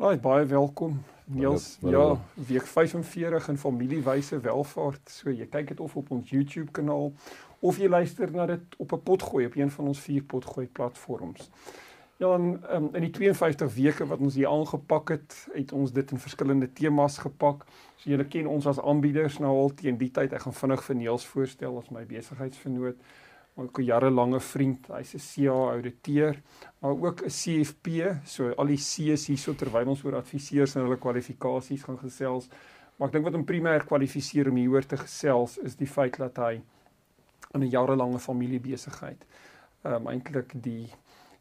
Right, baie welkom Niels. Ja, week 45 in familiewyse welvaart. So jy kyk dit of op ons YouTube kanaal of jy luister na dit op 'n potgooi op een van ons vier potgooi platforms. Ja, en, um, in die 52 weke wat ons hier aangepak het, het ons dit in verskillende temas gepak. So julle ken ons as aanbieders nou al teen die tyd. Ek gaan vinnig vir Niels voorstel as my besigheidsvernoot ook 'n jarelange vriend. Hy's 'n CA ouditeur, maar ook 'n CFP. So al die C's hierso terwyl ons oor adviseurs en hulle kwalifikasies gaan gesels. Maar ek dink wat hom primêr kwalifiseer om hieroor te gesels is die feit dat hy in 'n jarelange familiebesigheid ehm um, eintlik die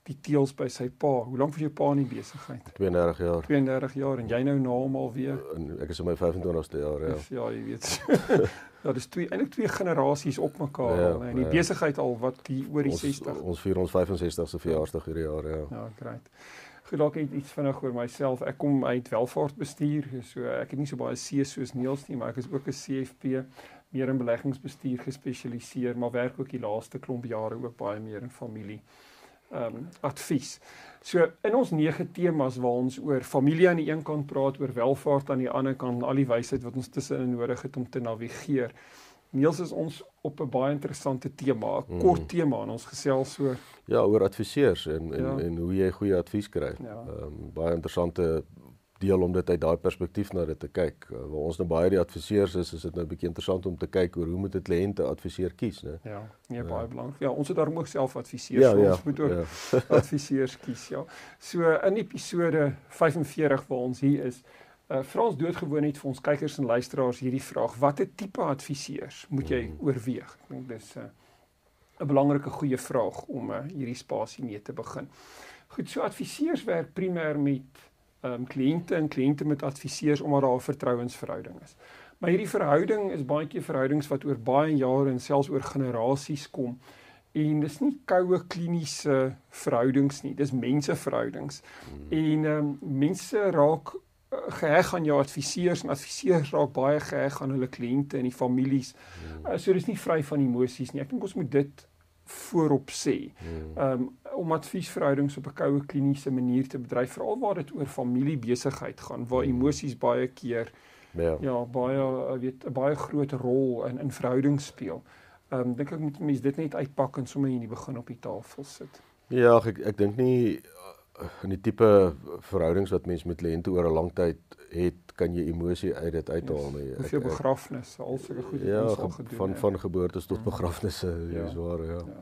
die teels by sy pa. Hoe lank was jou pa in die besigheid? 32 jaar. 32 jaar en jy nou na hom al weer. En ek is in my 25ste jaar, ja. Dus, ja, jy weet. ja, dis twee eintlik twee generasies op mekaar ja, al, en die ja. besigheid al wat hier oor die ons, 60. Ons vier ons 65ste verjaarsdag hierdie jaar, ja. Ja, great. Goed, dalk net iets vinnig oor myself. Ek kom uit welvaartbestuur, so ek het nie so baie C soos Niels nie, maar ek is ook 'n CFP meer in beleggingsbestuur gespesialiseer, maar werk ook die laaste klomp jare ook baie meer in familie ehm um, advies. So in ons nege temas waar ons oor familie aan die een kant praat, oor welvaart aan die ander kant, al die wysheid wat ons tussenin nodig het om te navigeer. Niels is ons op 'n baie interessante tema, 'n kort mm. tema en ons gesels so ja oor adviseurs en en, ja. en hoe jy goeie advies kry. Ja. Ehm ja. um, baie interessante deel om dit uit daai perspektief na dit te kyk. Uh, waar ons nou baie die adviseurs is, is dit nou 'n bietjie interessant om te kyk oor hoe moet 'n kliënte adviseur kies, né? Ja, nee, baie ja. belangrik. Ja, ons het daarom ook self adviseurs, ja, so ja, ons moet ook ja. adviseurs kies, ja. So in episode 45 waar ons hier is, uh vra ons doodgewoon net vir ons kykers en luisteraars hierdie vraag: Watter tipe adviseurs moet jy mm. oorweeg? Ek dink dis 'n uh, 'n belangrike goeie vraag om uh, hierdie spasie mee te begin. Goed, so adviseurs werk primêr met ehm um, kliënte en kliënte met adviseurs omdat daar 'n vertrouensverhouding is. Maar hierdie verhouding is baie keer verhoudings wat oor baie jare en selfs oor generasies kom. En dis nie koue kliniese verhoudings nie, dis menseverhoudings. Hmm. En ehm um, mense raak uh, geheg aan jou adviseurs en adviseurs raak baie geheg aan hulle kliënte en die families. Hmm. Uh, so dis nie vry van emosies nie. Ek dink ons moet dit voorop sê. Hmm. Ehm um, om adviesverhoudings op 'n koue kliniese manier te bedryf, veral waar dit oor familiebesigheid gaan, waar hmm. emosies baie keer ja, ja baie eh, weet 'n baie groot rol in in verhoudings speel. Ehm um, dink ek moet mense dit net uitpak en sommer in die begin op die tafel sit. Ja, ek ek dink nie in die tipe verhoudings wat mense met kliënte oor 'n lang tyd het, kan jy emosie uit dit uithaal nie. Hoeveel begrafnisse, al sulke goed ja, ons al gedoen. Van van geboortes tot ja. begrafnisse, ja. is waar, ja. ja.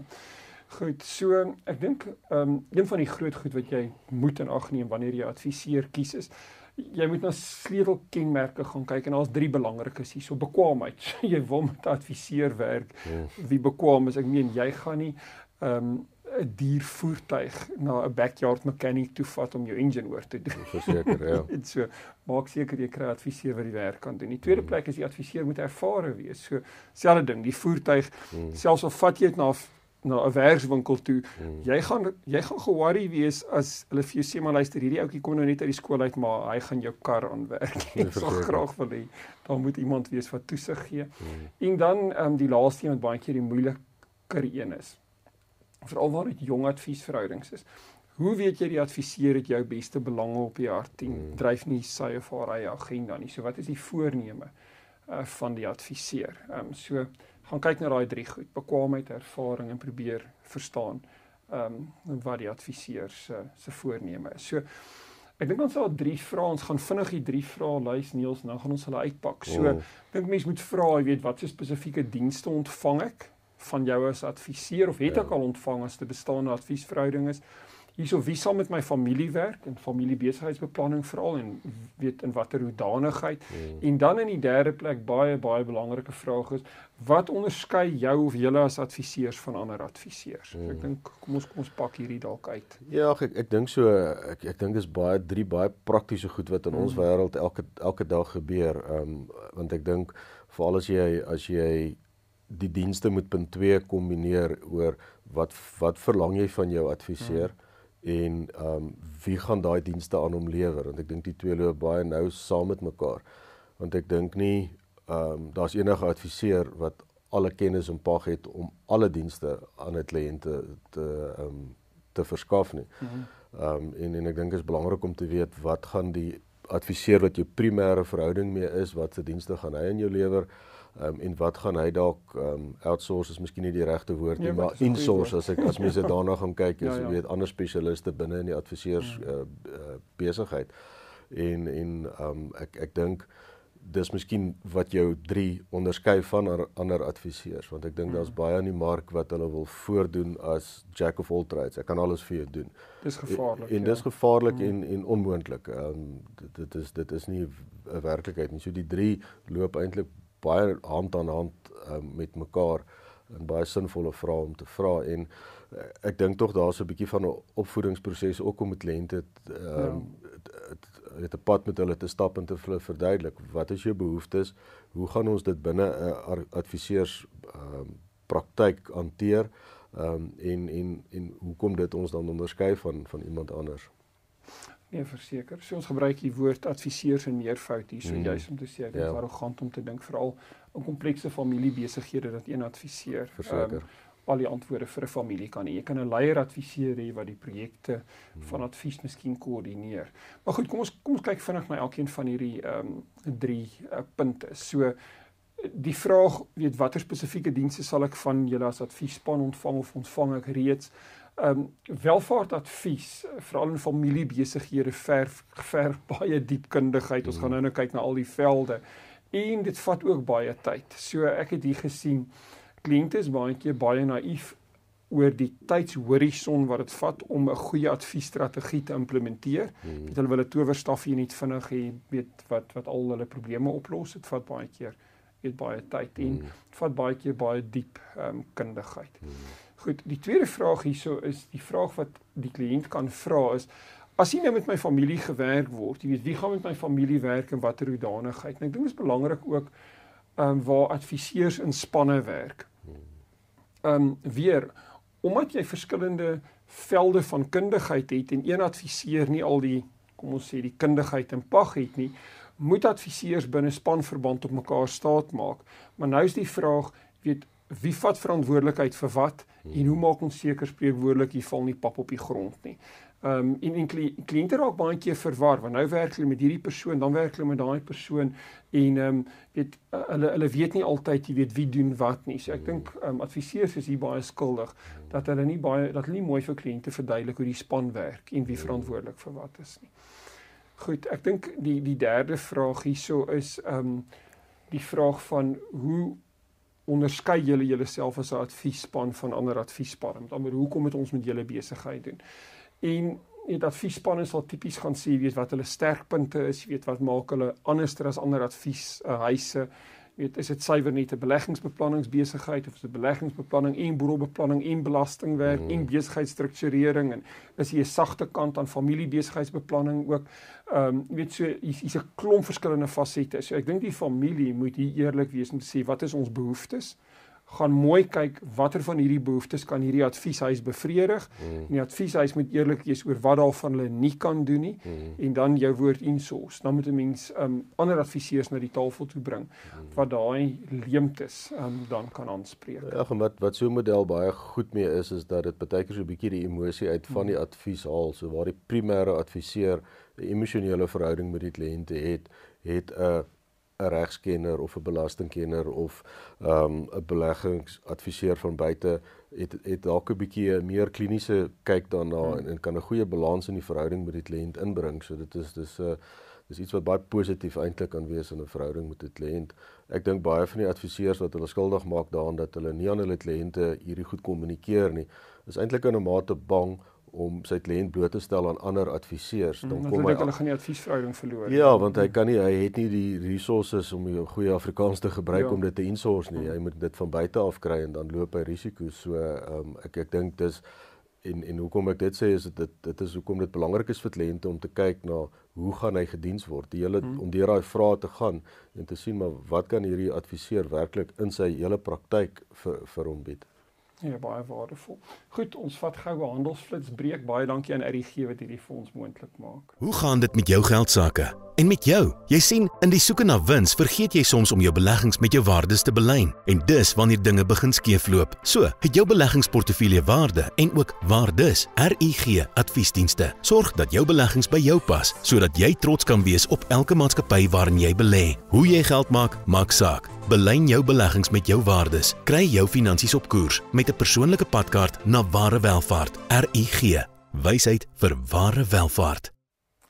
Goed, so ek dink ehm um, een van die groot goed wat jy moet in ag neem wanneer jy adviseur kies is jy moet na sleutelkenmerke gaan kyk en daar's drie belangrikes hier. So bekwaamheid. jy wil met 'n adviseur werk ja. wie bekwaam is. Ek meen jy gaan nie ehm um, 'n duur voertuig na 'n backyard mechanic toe vat om jou engine oor te doen. Verseker, ja. en so maak seker jy kry adviseur wat die werk kan doen. Die tweede mm. plek is die adviseur moet ervare wees. So selfde ding, die voertuig mm. selfs al vat jy dit na na 'n werkswinkel toe, mm. jy gaan jy gaan ge-worry wees as hulle vir jou sê maar luister, hierdie ouetjie kom nou net uit die skool uit, maar hy gaan jou kar aanwerk. Ek sal graag wil hê daar moet iemand wees wat toesig gee. Mm. En dan ehm um, die laaste een wat baie keer die moeiliker een is veral waar dit jong adviesverhoudings is. Hoe weet jy die adviseur het jou beste belange op die hart en hmm. dryf nie sy of haar eie agenda nie. So wat is die voorneme uh van die adviseur? Ehm um, so gaan kyk na daai drie goed: bekwaamheid, ervaring en probeer verstaan ehm um, wat die adviseur se se voorneme is. So ek dink ons sal drie vrae ons gaan vinnig die drie vrae lys Niels nou gaan ons hulle uitpak. So oh. dink mense moet vra, jy weet, wat se spesifieke dienste ontvang ek? van jou as adviseur of het ja. ek al ontvang as 'n bestaande adviesverhouding is. Hierso wie sal met my familie werk en familiebesigheidsbeplanning veral en weet in watter hoedanigheid. Hmm. En dan in die derde plek baie baie belangrike vraag is wat onderskei jou of julle as adviseurs van ander adviseurs? Hmm. Ek dink kom ons kom ons pak hierdie dalk uit. Ja, ek ek dink so ek ek dink is baie drie baie praktiese goed wat in hmm. ons wêreld elke elke dag gebeur. Ehm um, want ek dink veral as jy as jy die dienste moet punt 2 kombineer oor wat wat verlang jy van jou adviseur hmm en ehm um, wie gaan daai dienste aan hom lewer want ek dink die twee loop baie nou saam met mekaar want ek dink nie ehm um, daar's enige adviseur wat alle kennis en pag het om alle dienste aan 'n kliënt te ehm um, te verskaf nie. Mhm. Ehm um, en en ek dink dit is belangrik om te weet wat gaan die adviseur wat jou primêre verhouding mee is, wat se dienste gaan hy aan jou lewer? Um, en wat gaan hy dalk um, outsource is miskien nie die regte woord nie, ja, maar insource as ek as mense daarna gaan kyk, is ja, ja. weet ander spesialiste binne in die adviseurs ja. uh, uh, besigheid. En en um, ek ek dink dis miskien wat jou 3 onderskei van ander adviseurs want ek dink daar's hmm. baie in die mark wat hulle wil voordoen as jack of all trades. Ek kan alles vir jou doen. Dis gevaarlik. En, en dis ja. gevaarlik hmm. en en onmoontlik. Ehm um, dit, dit is dit is nie 'n werklikheid nie. So die 3 loop eintlik baie hand aan hand um, met mekaar en baie sinvolle vrae om te vra en uh, ek dink tog daar's 'n bietjie van 'n opvoedingsproses ook om met kliënte ehm dit 'n pad met hulle te stap en te hulle verduidelik wat is jou behoeftes hoe gaan ons dit binne 'n uh, adviseurs ehm um, praktyk hanteer ehm um, en en en hoekom dit ons dan onderskei van van iemand anders Nee, verseker. So ons gebruik die woord adviseurs en meervoud hier so mm. juis om te sê dit ja. is arrogant om te dink veral in komplekse familiebesighede dat een adviseur verseker um, al die antwoorde vir 'n familie kan hê. Jy kan 'n leier adviseer hê wat die projekte mm. van advies miskien koördineer. Maar goed, kom ons kom ons kyk vinnig na elkeen van hierdie ehm um, drie uh, punte. So die vraag, weet watter spesifieke dienste sal ek van julle as adviesspan ontvang of ontvang ek reeds? Ehm um, welvaartadvies veral in familiebesighede verf ver baie diep kundigheid. Ons gaan nou nou kyk na al die velde en dit vat ook baie tyd. So ek het hier gesien kliënte is baie keer baie naïef oor die tydshorison wat dit vat om 'n goeie adviesstrategie te implementeer. Hmm. Hulle wil 'n towerstafie net vinnig hê, weet wat wat al hulle probleme oplos. Dit vat baie keer weet baie tyd en hmm. vat baie keer baie diep ehm um, kundigheid. Hmm. Goed, die tweede vraag hierso is die vraag wat die kliënt kan vra is as jy nou met my familie gewerk word, jy weet wie gaan met my familie werk en watter hoedanigheid. En ek dink dit is belangrik ook ehm um, waar adviseurs in spanne werk. Ehm um, weer omdat jy verskillende velde van kundigheid het en een adviseur nie al die kom ons sê die kundigheid in pag het nie, moet adviseurs binne spanverband op mekaar staat maak. Maar nou is die vraag, weet wie vat verantwoordelikheid vir wat hmm. en hoe maak ons seker spreekwoordelik hier val nie pap op die grond nie. Ehm um, en en kliënte raak baie keer verwar want nou werk hulle met hierdie persoon, dan werk hulle met daai persoon en ehm um, weet uh, hulle hulle weet nie altyd jy weet wie doen wat nie. So ek dink ehm um, adviseurs is hier baie skuldig dat hulle nie baie dat hulle nie mooi vir kliënte verduidelik hoe die span werk en wie verantwoordelik vir wat is nie. Goed, ek dink die die derde vraag hierso is ehm um, die vraag van hoe onderskei julle julleself as 'n adviesspan van ander adviesspanne. Met ander hoekom het ons met julle besigheid doen? En die adviesspanne sal tipies gaan sê weet wat hulle sterkpunte is, weet wat maak hulle anderster as ander advies uh, huise. Weet is dit suiwer net 'n beleggingsbeplanningsbesigheid of is dit beleggingsbeplanning en boedelbeplanning en belastingwerk mm. en besigheidsstrukturering en is hier 'n sagte kant aan familiebesigheidsbeplanning ook. Ehm um, weet so hier's 'n klomp verskillende fasette. So ek dink die familie moet hier eerlik wees en sê wat is ons behoeftes? Gaan mooi kyk watter van hierdie behoeftes kan hierdie advieshuis bevredig. Mm. En die advieshuis moet eerlik wees oor wat daarvan hulle nie kan doen nie mm. en dan jou woord insource. Dan moet 'n mens um ander adviseurs na die tafel toe bring mm. wat daai leemtes um dan kan aanspreek. Ja, wat wat so 'n model baie goed mee is is dat dit baie keer so 'n bietjie die emosie uit van die advies haal. So waar die primêre adviseur 'n emosionele verhouding met die kliënte het, het 'n uh, 'n regskenner of 'n belastingkenner of ehm, 'n um, beleggingsadviseur van buite het het dalk 'n bietjie 'n meer kliniese kyk daarna hmm. en, en kan 'n goeie balans in die verhouding met die kliënt inbring. So dit is dis 'n uh, dis iets wat baie positief eintlik kan wees in 'n verhouding met 'n kliënt. Ek dink baie van die adviseurs wat hulle skuldig maak daaraan dat hulle nie aan hulle kliënte hierdie goed kommunikeer nie, is eintlik in 'n mate bang om sy kliënt bloot te stel aan ander adviseurs, dan mm, kom hy hulle gaan die adviesverhouding verloor. Ja, want hy kan nie hy het nie die resources om 'n goeie Afrikaans te gebruik ja. om dit te insource nie. Hy moet dit van buite af kry en dan loop hy risiko. So ehm um, ek ek dink dis en en hoekom ek dit sê is dit dit is hoekom dit belangrik is vir kliënte om te kyk na hoe gaan hy gediens word die hele hmm. om deur daai vrae te gaan en te sien maar wat kan hierdie adviseur werklik in sy hele praktyk vir vir hom bied Ja, baie waardevol. Goed, ons vat gou 'n handelsflits breek. Baie dankie aan RGG wat hierdie vir ons moontlik maak. Hoe gaan dit met jou geld sake? En met jou? Jy sien, in die soeke na wins, vergeet jy soms om jou beleggings met jou waardes te belyn. En dis wanneer dinge begin skeefloop. So, het jou beleggingsportefeulje waarde en ook waardes. RGG Adviesdienste sorg dat jou beleggings by jou pas, sodat jy trots kan wees op elke maatskappy waarin jy belê. Hoe jy geld maak, maak saak. Belyn jou beleggings met jou waardes. Kry jou finansies op koers met 'n persoonlike padkaart na ware welvaart. RUG. Wysheid vir ware welvaart.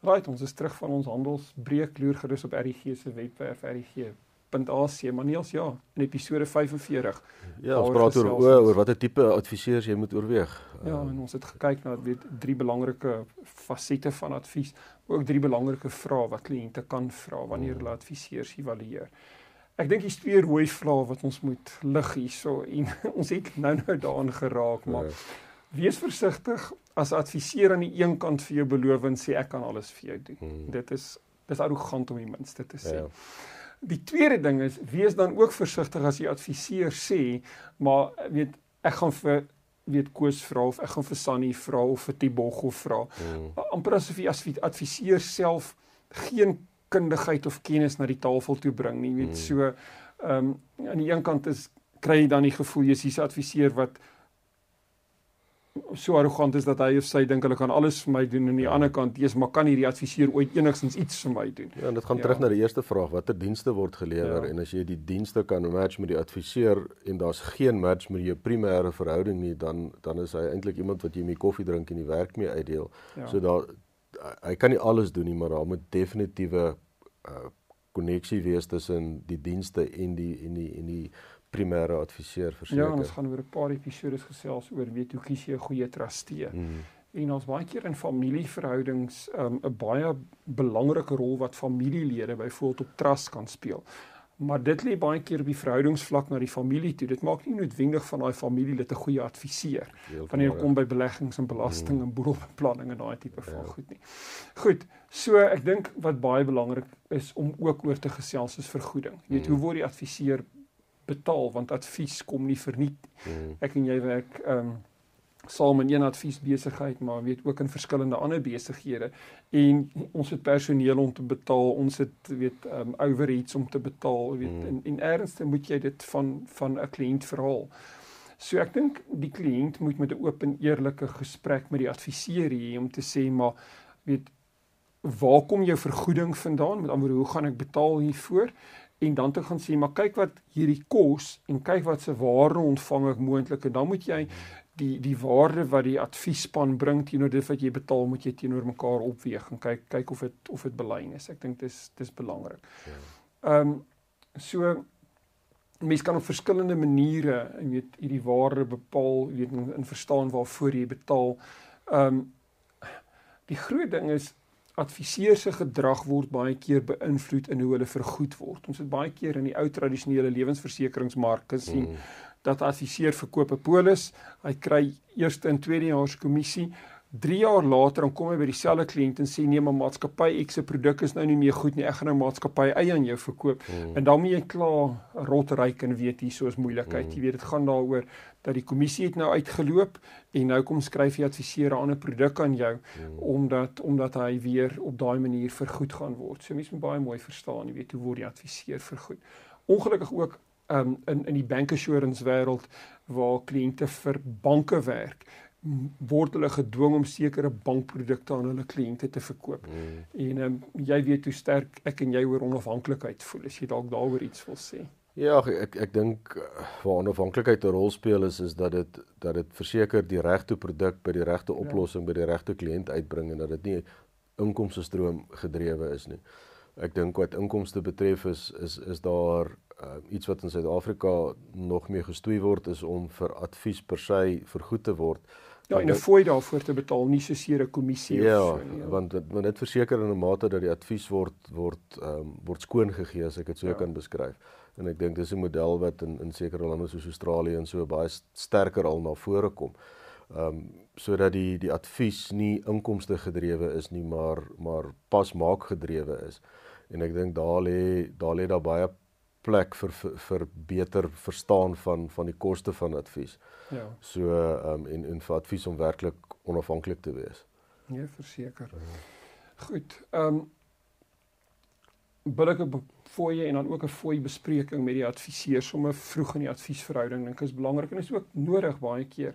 Right, ons is terug van ons handelsbreek loer gerus op RUG se webwerf RUG.ac. Maniels ja, in episode 45. Ja, ons praat oor oor, oor watter tipe adviseurs jy moet oorweeg. Ja, en ons het gekyk na weet drie belangrike fasette van advies, ook drie belangrike vrae wat kliënte kan vra wanneer hulle adviseurs evalueer. Ek dink dis twee rooi vlae wat ons moet lig hierso en ons het nou nou daarin geraak maar ja. wees versigtig as adviseur aan die een kant vir jou beloof en sê ek kan alles vir jou doen. Hmm. Dit is dis arrogant om die minste te sê. Ja. Die tweede ding is wees dan ook versigtig as jy adviseur sê maar weet ek gaan vir weet Koos vra of ek gaan vir Sunny vra of vir Tiboggo vra. Hmm. amper asof jy as adviseur self geen kundigheid of kennis na die tafel toe bring nie. Jy weet hmm. so ehm um, aan die een kant is kry jy dan die gevoel jy's hier 'n adviseur wat so arrogant is dat hy of sy dink hulle kan alles vir my doen en aan die ja. ander kant jy's maar kan hierdie adviseur ooit enigstens iets vir my doen. Ja, en dit gaan ja. terug na die eerste vraag, watter dienste word gelewer ja. en as jy die dienste kan match met die adviseur en daar's geen match met jou primêre verhouding nie, dan dan is hy eintlik iemand wat jy mee koffie drink en die werk mee uitdeel. Ja. So daar hy kan nie alles doen nie, maar daar moet definitiewe uh koneksie wees tussen die dienste en die en die en die primêre adviseur verseker. Ja, ons gaan oor 'n paar episodes gesels oor weet hoe kies jy 'n goeie trustee. Mm. En ons baie keer in familieverhoudings um 'n baie belangrike rol wat familielede byvoorbeeld op trust kan speel. Maar dit lê baie keer op die verhoudingsvlak na die familie toe. Dit maak nie noodwendig van daai familie dit 'n goeie adviseur wanneer dit kom by beleggings en belasting mm. en boedelbeplanning en daai tipe van ja. goed nie. Goed. So ek dink wat baie belangrik is om ook oor te gesels is vergoeding. Jy weet mm. hoe word die adviseur betaal want advies kom nie verniet. Mm. Ek en jy werk ehm um, saam in een adviesbesigheid maar weet ook in verskillende ander besighede en ons het personeel om te betaal ons het weet um, overheads om te betaal weet mm. en en ernstig moet jy dit van van 'n kliënt verhaal. So ek dink die kliënt moet met 'n oop en eerlike gesprek met die adviseur hê om te sê maar weet waar kom jou vergoeding vandaan met ander hoe gaan ek betaal hiervoor en dan te gaan sê maar kyk wat hierdie kos en kyk wat se waarde ontvang ek moontlik en dan moet jy die die waarde wat die adviesspan bring teenoor dit wat jy betaal moet jy teenoor mekaar opweeg en kyk kyk of dit of dit belyn is. Ek dink dis dis belangrik. Ja. Ehm um, so mense kan op verskillende maniere, jy weet, hierdie waarde bepaal, jy weet in, in verstaan waarvoor jy betaal. Ehm um, die groot ding is adviseurs se gedrag word baie keer beïnvloed in hoe hulle vergoed word. Ons het baie keer in die ou tradisionele lewensversekeringsmark gesien mm dat adviseur verkoop 'n polis, hy kry eerste en tweede jaars kommissie. 3 jaar later dan kom hy by dieselfde kliënt en sê nee, maar maatskappy X se produk is nou nie meer goed nie. Ek gaan nou maatskappy Y aan jou verkoop. Mm. En dan moet jy klaar rotryk en weet hier so is moeilikheid. Mm. Jy weet dit gaan daaroor dat die kommissie het nou uitgeloop en nou kom skryf die adviseur 'n ander produk aan jou mm. omdat omdat hy weer op daai manier vergoed gaan word. So mense moet baie mooi verstaan, jy weet hoe word die adviseur vergoed. Ongelukkig ook um, in in die bank assurance wêreld waar kliënte vir banke werk word hulle gedwing om sekere bankprodukte aan hulle kliënte te verkoop. Mm. En um, jy weet hoe sterk ek en jy oor onafhanklikheid voel as jy dalk daaroor iets wil sê. Ja, ek ek dink uh, waar onafhanklikheid 'n rol speel is is dat dit dat dit verseker die regte produk by die regte ja. oplossing ja. by die regte kliënt uitbring en dat dit nie inkomste stroom gedrewe is nie. Ek dink wat inkomste betref is is is daar uh, iets wat in Suid-Afrika nog meer gestoei word is om vir advies per se vergoed te word Ja, en 'n fooi daarvoor te betaal, nie so seer 'n kommissie ja, of so nie. Ja, want dit moet net verseker in 'n mate dat die advies word word ehm um, word skoon gegee as ek dit so ja. kan beskryf. En ek dink dis 'n model wat in in sekere lande soos Australië en so baie sterker al na vore kom. Ehm um, sodat die die advies nie inkomste gedrewe is nie, maar maar pasmaak gedrewe is. En ek dink daar lê daar lê daar baie plek vir, vir vir beter verstaan van van die koste van advies. Ja. So ehm um, en en vir advies om werklik onafhanklik te wees. Nee, verseker. Goed. Ehm um, billike fooie en dan ook 'n fooi bespreking met die adviseur sommer vroeg in die adviesverhouding dink is belangrik en is ook nodig baie keer.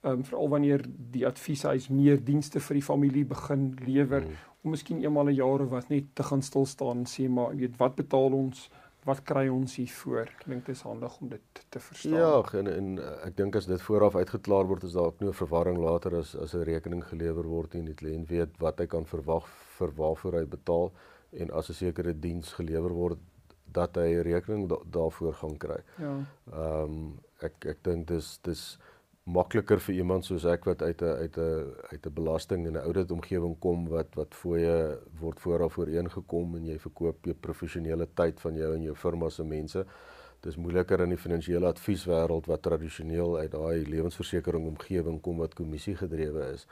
Ehm um, veral wanneer die advieshuis meer dienste vir die familie begin lewer mm. om miskien eenmal 'n jaar of wat net te gaan stil staan en sê maar weet wat betaal ons? Wat kry ons hier voor? Ek dink dit is handig om dit te verstaan. Ja, en, en ek dink as dit vooraf uitgeklaar word, is daar ook nie verwarring later as as 'n rekening gelewer word nie, die kliënt weet wat hy kan verwag vir waarvoor hy betaal en as 'n sekere diens gelewer word dat hy 'n rekening da daarvoor gaan kry. Ja. Ehm um, ek ek dink dis dis makliker vir iemand soos ek wat uit 'n uit 'n uit 'n belasting en 'n oudit omgewing kom wat wat fooie word vooraf ooreengekom en jy verkoop jou professionele tyd van jou en jou firma se mense. Dis moeiliker in die finansiële advieswêreld wat tradisioneel uit daai lewensversekering omgewing kom wat kommissie gedrewe is.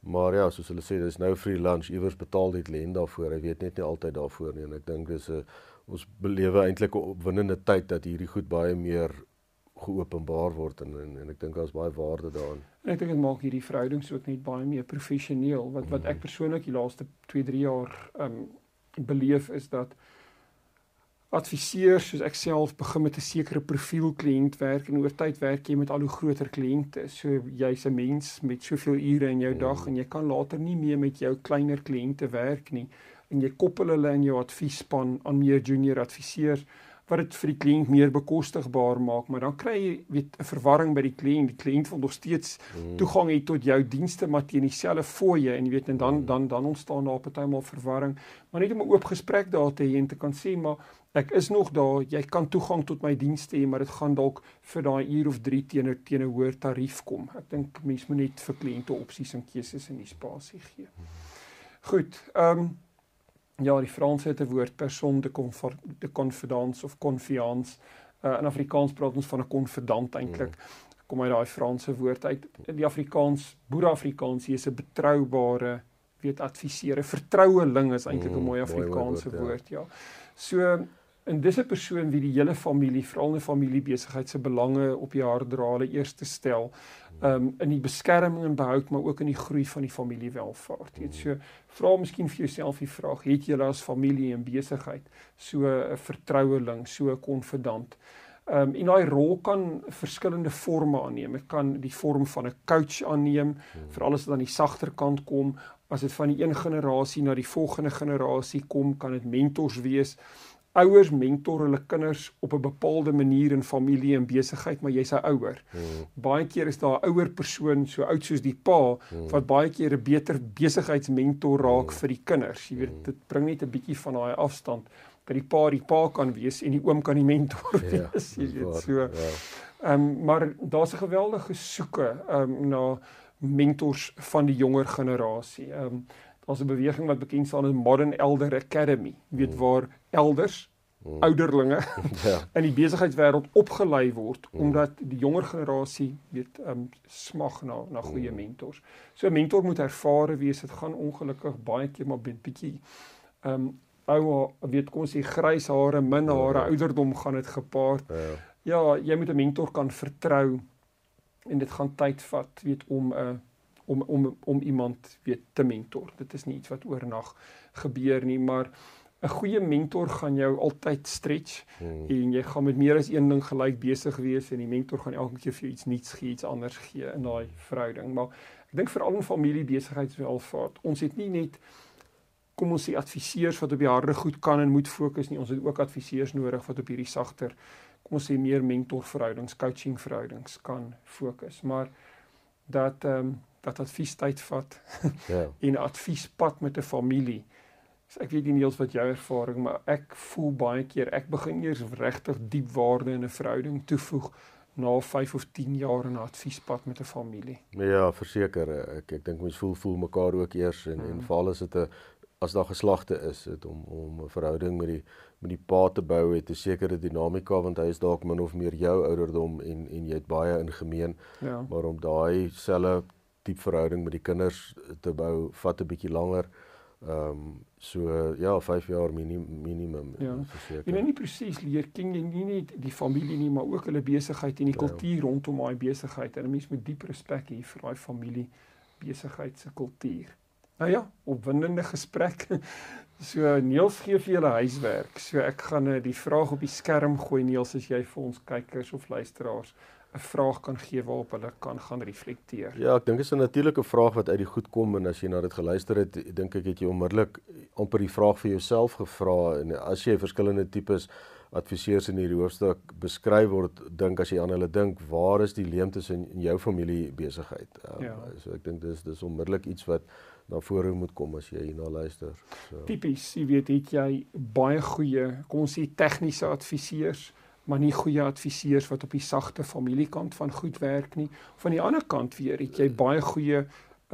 Maar ja, soos hulle sê, dis nou free lunch, iewers betaal dit len daarvoor. Hy weet net nie altyd daarvoor nie en ek dink dis 'n ons belewe eintlik 'n opwindende tyd dat hierdie goed baie meer geopenbaar word en en, en ek dink daar's baie waarde daarin. En ek dink dit maak hierdie verhoudings ook net baie meer professioneel. Wat wat ek mhm. persoonlik die laaste 2-3 jaar um beleef is dat adviseurs soos ek self begin met 'n sekere profiel kliënt werk en oor tyd werk jy met al hoe groter kliënte. So jy's 'n mens met soveel ure in jou dag mm. en jy kan later nie meer met jou kleiner kliënte werk nie en jy koppel hulle in jou adviesspan aan meer junior adviseurs wat dit vir die kliënt meer bekostigbaar maak, maar dan kry jy weet 'n verwarring by die kliënt. Die kliënt wil nog steeds mm. toegang hê tot jou dienste maar teen dieselfde fooie en jy weet en dan mm. dan dan ontstaan daar partymal verwarring. Maar net om 'n oop gesprek daar te hê en te kan sê maar ek is nog daar, jy kan toegang tot my dienste hê, maar dit gaan dalk vir daai uur of 3 teenoor teen 'n hoër tarief kom. Ek dink mense moet net vir kliënte opsies en keuses in die spasie gee. Mm. Goed. Ehm um, Ja, die Franse het 'n woord person de confort de confidence of confiance. Uh, in Afrikaans praat ons van 'n konfidant eintlik. Mm. Kom uit daai Franse woord uit. In die Afrikaans, Boer-Afrikaans, is 'n betroubare weet adviseer, 'n vertroueling is eintlik 'n mm, mooi Afrikaanse woord, woord, ja. So En dis 'n persoon wie die hele familie, veral 'n familiebesigheid se belange op die hart dra, hulle eerste stel, um in die beskerming en behoud, maar ook in die groei van die familiewelvaart. Dit so vra miskien vir jouself die vraag, het jy as familie en besigheid so 'n vertroueling, so 'n konfidant? Um en daai rol kan verskillende forme aanneem. Dit kan die vorm van 'n coach aanneem, veral as dit aan die sagter kant kom, as dit van die een generasie na die volgende generasie kom, kan dit mentors wees ouers mentor hulle kinders op 'n bepaalde manier in familie en besigheid, maar jy's 'n ouer. Hmm. Baie keer is daar 'n ouer persoon so oud soos die pa hmm. wat baie keer 'n beter besigheidsmentor raak hmm. vir die kinders. Jy weet, hmm. dit bring net 'n bietjie van daai afstand dat die pa die pa kan wees en die oom kan die mentor ja, wees. Jy weet, so. Ja. Ehm um, maar daar's 'n geweldige soeke ehm um, na mentors van die jonger generasie. Ehm um, daar's 'n beweging wat bekend staan as Modern Elder Academy, weet mm. waar elders mm. ouderlinge ja. in die besigheidswêreld opgelei word mm. omdat die jonger generasie weet um smag na na goeie mm. mentors. So 'n mentor moet ervare wees. Dit gaan ongelukkig baie keer maar bietjie um ou weet kom ons sê grys hare, min hare, ja. ouderdom gaan dit gepaard. Ja. ja, jy moet 'n mentor kan vertrou en dit gaan tyd vat weet om 'n uh, om om om iemand weet te mentor. Dit is nie iets wat oornag gebeur nie, maar 'n goeie mentor gaan jou altyd stretch hmm. en jy gaan met meer as een ding gelyk besig wees en die mentor gaan elke keer vir jou iets nuuts gee, iets anders gee in daai verhouding. Maar ek dink veral in familie besigheidswelvaart, ons het nie net kom ons sê adviseurs wat op die harde goed kan en moet fokus nie, ons het ook adviseurs nodig wat op hierdie sagter kom ons sê meer mentorverhoudings, coaching verhoudings kan fokus. Maar dat ehm um, dat advies tyd vat. Ja. en 'n adviespad met 'n familie. So ek weet nie eers wat jou ervaring, maar ek voel baie keer ek begin eers regtig diep waarde in 'n verhouding toevoeg na 5 of 10 jaar in 'n adviespad met 'n familie. Ja, verseker. Ek ek dink mens voel voel mekaar ook eers en mm. en veral as dit 'n as daar geslagte is, dit om om 'n verhouding met die met die pa te bou het 'n sekere dinamika want hy is dalk min of meer jou ouderdom en en jy het baie in gemeen. Ja. Maar om daai selfe diep verhouding met die kinders te bou vat 'n bietjie langer. Ehm um, so ja, 5 jaar minim, minimum ja. verseker. Jy nou nie presies leer ken jy nie net die familie nie, maar ook hulle besigheid en die ja. kultuur rondom daai besigheid. En 'n mens moet diep respek hê vir daai familie besigheid se kultuur. Nou ja, opwindende gesprek. So Niels gee vir julle huiswerk. So ek gaan uh, die vraag op die skerm gooi Niels as jy vir ons kykers of luisteraars 'n vraag kan gee waarop hulle kan gaan reflekteer. Ja, ek dink dit is 'n natuurlike vraag wat uit die goed kom en as jy na dit geluister het, dink ek het jy onmiddellik amper die vraag vir jouself gevra en as jy verskillende tipes adviseurs in hierdie hoofstuk beskryf word, dink as jy aan hulle dink, waar is die leemtes in, in jou familie besigheid? Um, ja. So ek dink dis dis onmiddellik iets wat na vore moet kom as jy hierna luister. So. Tipies, jy weet het jy baie goeie, kom ons sê tegniese adviseurs, maar nie goeie adviseurs wat op die sagte familiekant van goed werk nie. Van die ander kant weer het jy baie goeie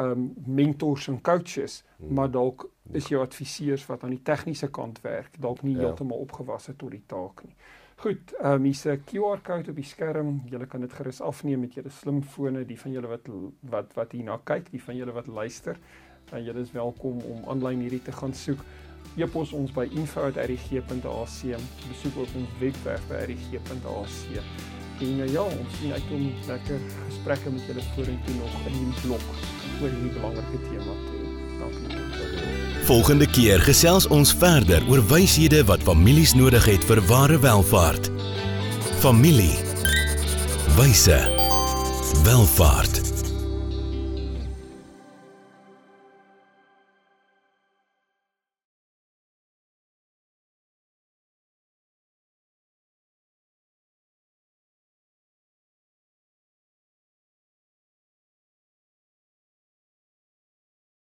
um mentors en coaches, hmm. maar dalk is jou adviseurs wat aan die tegniese kant werk, dalk nie ja. heeltemal opgewasse tot die taak nie. Goed, um hier's 'n QR-kode op die skerm. Julle kan dit gerus afneem met julle slimfone, die van julle wat wat wat hierna kyk, die van julle wat luister en julle is welkom om aanlyn hierdie te gaan soek. E-pos ons by info@rg.ac. Besoek ook ons webwerf by rg.ac. En ja, ja, ons sien uit om lekker gesprekke met julle vorentoe nog in die blok oor hierdie belangrike tema te hê. Dankie. Volgende keer gesels ons verder oor wyshede wat families nodig het vir ware welvaart. Familie. Wyse. Welvaart.